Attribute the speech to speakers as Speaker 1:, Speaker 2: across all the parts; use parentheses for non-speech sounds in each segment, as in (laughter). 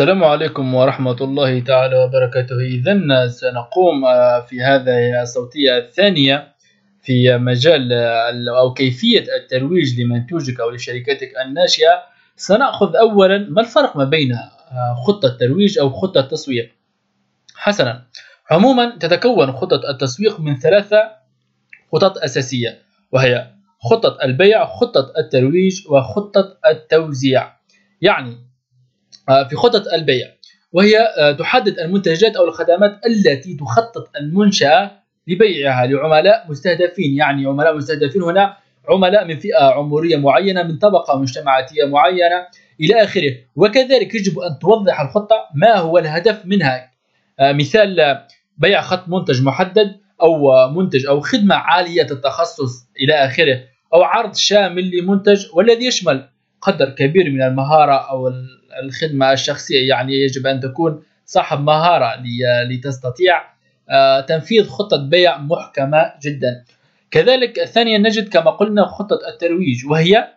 Speaker 1: السلام عليكم ورحمة الله تعالى وبركاته. إذا سنقوم آه، في هذه الصوتية الثانية في مجال آه، أو كيفية الترويج لمنتوجك أو لشركتك الناشئة. سنأخذ أولا ما الفرق ما بين آه، خطة ترويج أو خطة تسويق حسنا. عموما تتكون خطة التسويق من ثلاثة خطط أساسية وهي خطة البيع خطة الترويج وخطة التوزيع. يعني في خطط البيع وهي آه، تحدد المنتجات أو الخدمات التي تخطط المنشأة لبيعها لعملاء مستهدفين. يعني عملاء مستهدفين هنا عملاء من فئة عمرية معينة من طبقة مجتمعاتية معينة إلى آخره. وكذلك يجب أن توضح الخطة ما هو الهدف منها؟ آه، مثال بيع خط منتج محدد أو منتج أو خدمة عالية التخصص إلى آخره أو عرض شامل لمنتج والذي يشمل قدر كبير من المهارة أو الخدمة الشخصية يعني يجب أن تكون صاحب مهارة لتستطيع آه، تنفيذ خطه بيع محكمة جدا. كذلك ثانيا نجد كما قلنا خطه الترويج وهي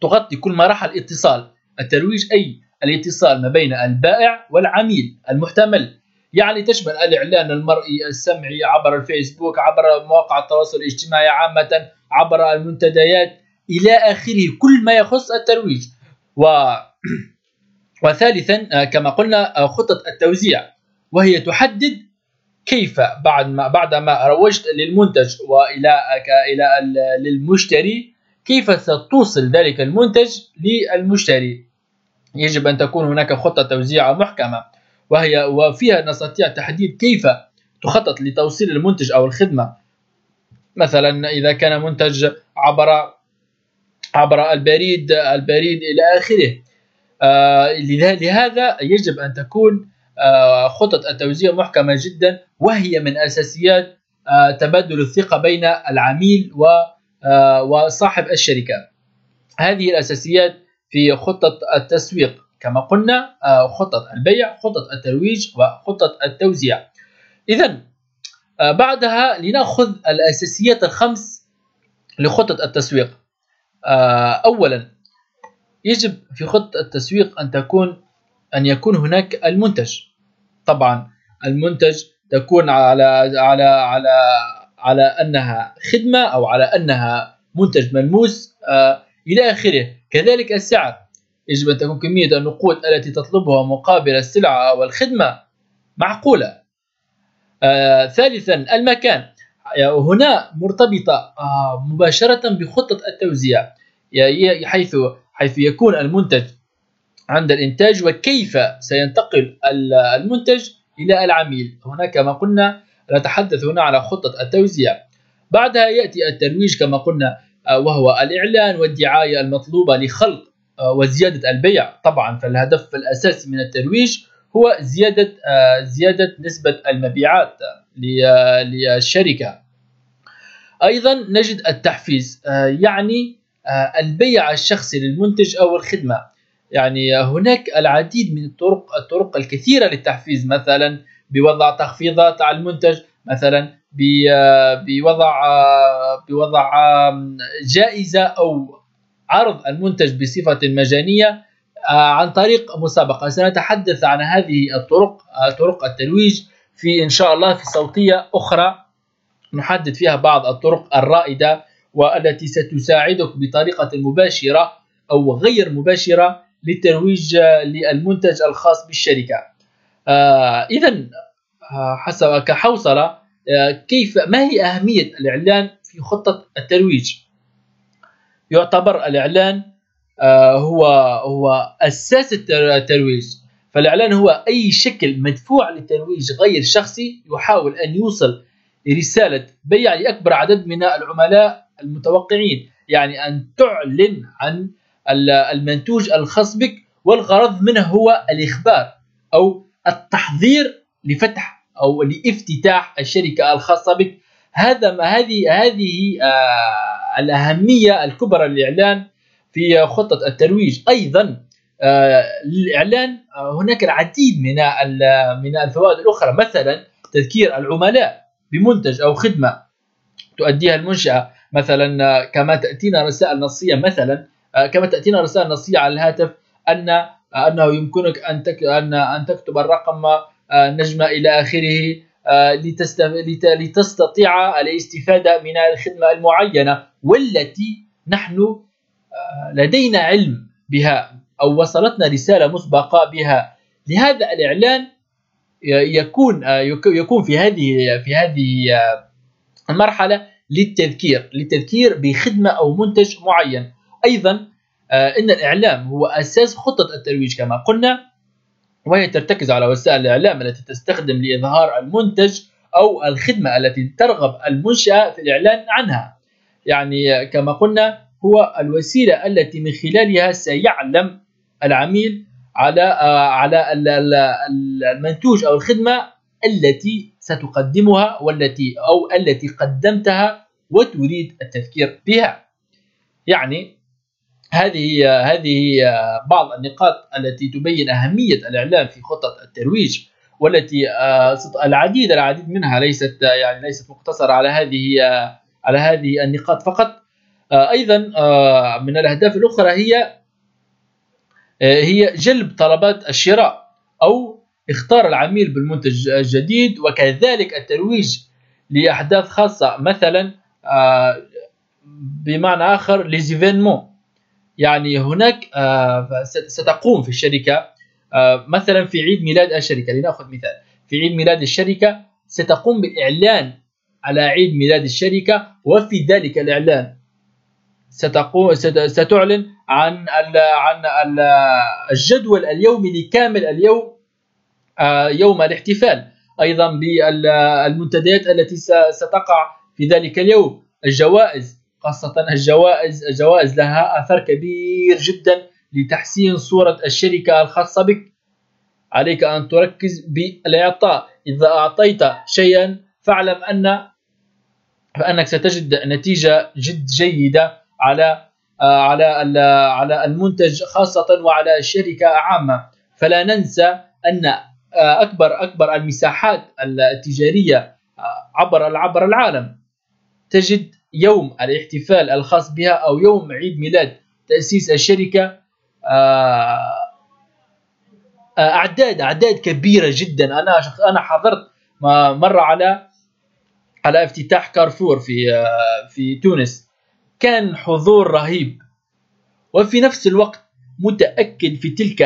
Speaker 1: تغطي كل مراحل الاتصال. الترويج أي؟ الاتصال ما بين البائع والعميل المحتمل. يعني تشمل الإعلان المرئي السمعي عبر الفيسبوك عبر مواقع التواصل الاجتماعي عامة عبر المنتديات إلى آخره. كل ما يخص الترويج. و (clears throat) وثالثا آه، كما قلنا آه، خطة التوزيع. وهي تحدد كيف بعد ما بعدما روجت للمنتج وإلى إلى للمشتري كيف ستوصل ذلك المنتج للمشتري. يجب أن تكون هناك خطة توزيع محكمة وهي وفيها نستطيع تحديد كيف تخطط لتوصيل المنتج أو الخدمة. مثلا إذا كان منتج عبر عبر البريد البريد إلى آخره. آه، لهذا يجب أن تكون آه، خطط التوزيع محكمة جدا وهي من أساسيات آه، تبادل الثقة بين العميل وصاحب الشركة. هذه الأساسيات في خطة التسويق كما قلنا خطة البيع خطة الترويج وخطة التوزيع. إذا بعدها لنأخذ الأساسيات الخمس لخطة التسويق. أولا يجب في خطة التسويق أن تكون أن يكون هناك المنتج. طبعا المنتج تكون على على على على أنها خدمة أو على أنها منتج ملموس آه إلى آخره. كذلك السعر. يجب أن تكون كمية النقود التي تطلبها مقابل السلعة أو الخدمة معقولة. آه ثالثا المكان. هنا مرتبطة آه مباشرة بخطة التوزيع. حيث حيث يكون المنتج عند الإنتاج وكيف سينتقل المنتج إلى العميل. هنا كما قلنا نتحدث هنا على خطة التوزيع. بعدها يأتي الترويج كما قلنا آه، وهو الإعلان والدعاية المطلوبة لخلق آه، وزيادة البيع. طبعا فالهدف الأساسي من الترويج هو زيادة آه، زيادة نسبة المبيعات للشركة. أيضا نجد التحفيز يعني البيع الشخصي للمنتج أو الخدمة. يعني هناك العديد من الطرق الطرق الكثيرة للتحفيز مثلا بوضع تخفيضات على المنتج مثلا بوضع بوضع جائزة أو عرض المنتج بصفة مجانية آه، عن طريق مسابقة. سنتحدث عن هذه الطرق آه، طرق الترويج في إن شاء الله في صوتية أخرى. نحدد فيها بعض الطرق الرائدة والتي ستساعدك بطريقة مباشرة أو غير مباشرة للترويج للمنتج الخاص بالشركة. آه إذا آه حسب كحوصلة آه كيف ما هي أهمية الإعلان في خطة الترويج؟ يعتبر الإعلان هو هو أساس الترويج. فالإعلان هو أي شكل مدفوع للترويج غير شخصي يحاول أن يوصل رسالة بيع لأكبر عدد من العملاء المتوقعين يعني أن تعلن عن المنتوج الخاص بك والغرض منه هو الإخبار أو التحضير لفتح أو لافتتاح الشركة الخاصة بك. هذا ما هذه هذه آه الأهمية الكبرى للإعلان في خطة الترويج. أيضا آه للإعلان آه هناك العديد من من الفوائد الأخرى مثلا تذكير العملاء بمنتج أو خدمة تؤديها المنشأة. مثلا آه، كما تأتينا رسائل نصية مثلا آه، كما تأتينا رسائل نصية على الهاتف أن أنه يمكنك أن أن أن تكتب الرقم نجمه إلى آخره لتستطيع الاستفادة من الخدمة المعينة والتي نحن لدينا علم بها أو وصلتنا رسالة مسبقة بها. لهذا الإعلان يكون يكون في هذه في هذه المرحلة للتذكير للتذكير بخدمة أو منتج معين. أيضا إن الإعلام هو أساس خطة الترويج كما قلنا وهي ترتكز على وسائل الإعلام التي تستخدم لإظهار المنتج أو الخدمة التي ترغب المنشأة في الإعلان عنها. يعني كما قلنا هو الوسيلة التي من خلالها سيعلم العميل على على المنتوج أو الخدمة التي ستقدمها والتي أو التي قدمتها وتريد التفكير بها. يعني هذه هذه بعض النقاط التي تبين أهمية الإعلام في خطة الترويج والتي العديد العديد منها ليست يعني ليست مقتصرة على هذه على هذه النقاط فقط. أيضا من الأهداف الأخرى هي هي جلب طلبات الشراء أو إخطار العميل بالمنتج الجديد وكذلك الترويج لأحداث خاصة. مثلا بمعنى آخر ليزيفينمون يعني هناك آه، ستقوم في الشركة آه، مثلا في عيد ميلاد الشركة لنأخذ مثال. في عيد ميلاد الشركة ستقوم بالاعلان على عيد ميلاد الشركة وفي ذلك الإعلان ستقوم ستعلن عن عن الجدول اليومي لكامل اليوم آه، يوم الاحتفال. أيضا بالمنتديات التي ستقع في ذلك اليوم. الجوائز خاصة الجوائز الجوائز لها أثر كبير جدا لتحسين صورة الشركة الخاصة بك. عليك أن تركز بالإعطاء. إذا أعطيت شيئا فاعلم أن فأنك ستجد نتيجة جد جيدة على على على المنتج خاصة وعلى الشركة عامة. فلا ننسى أن أكبر أكبر المساحات التجارية عبر عبر العالم. تجد يوم الاحتفال الخاص بها أو يوم عيد ميلاد تأسيس الشركة آه، آه، أعداد أعداد كبيرة جدا. أنا أنا حضرت مرة على على افتتاح كارفور في آه، في تونس. كان حضور رهيب. وفي نفس الوقت متأكد في تلك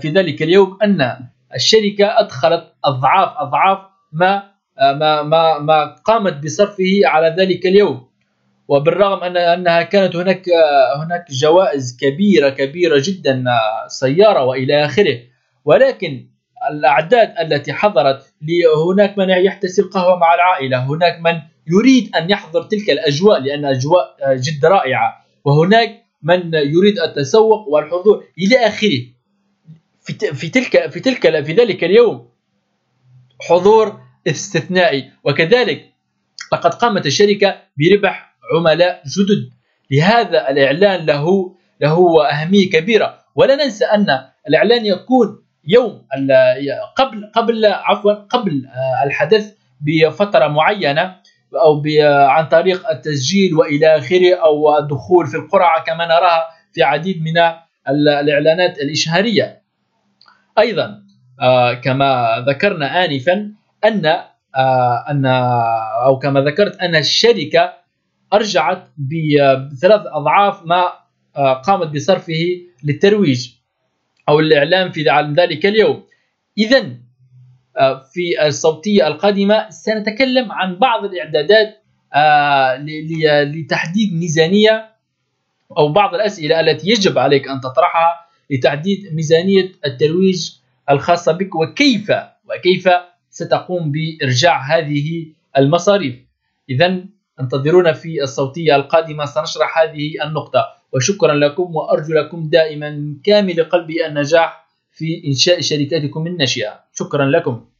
Speaker 1: في ذلك اليوم أن الشركة أدخلت أضعاف أضعاف ما ما ما, ما قامت بصرفه على ذلك اليوم. وبالرغم أن أنها كانت هناك هناك جوائز كبيرة كبيرة جدا سيارة وإلى آخره. ولكن الأعداد التي حضرت هناك من يحتسي القهوه مع العائلة هناك من يريد أن يحضر تلك الأجواء لأن أجواء جد رائعة. وهناك من يريد التسوق والحضور إلى آخره. في تلك في تلك في ذلك اليوم حضور استثنائي. وكذلك لقد قامت الشركة بربح عملاء جدد. لهذا الإعلان له له أهمية كبيرة. ولا ننسى أن الإعلان يكون يوم قبل قبل عفوا قبل الحدث بفترة معينة أو عن طريق التسجيل وإلى آخره أو الدخول في القرعة كما نراها في عديد من الإعلانات الإشهارية. أيضا آه، كما ذكرنا آنفا أن آه، أن أو كما ذكرت أن الشركة أرجعت بثلاث أضعاف ما آه، قامت بصرفه للترويج أو الإعلام في ذلك اليوم. إذا آه، في الصوتية القادمة سنتكلم عن بعض الإعدادات آه، لتحديد ميزانية أو بعض الأسئلة التي يجب عليك أن تطرحها لتحديد ميزانية الترويج الخاصة بك وكيف وكيف ستقوم بإرجاع هذه المصاريف. إذا انتظرونا في الصوتية القادمة سنشرح هذه النقطة. وشكرا لكم وأرجو لكم دائما كامل قلبي النجاح في إنشاء شركاتكم الناشئة. شكرا لكم.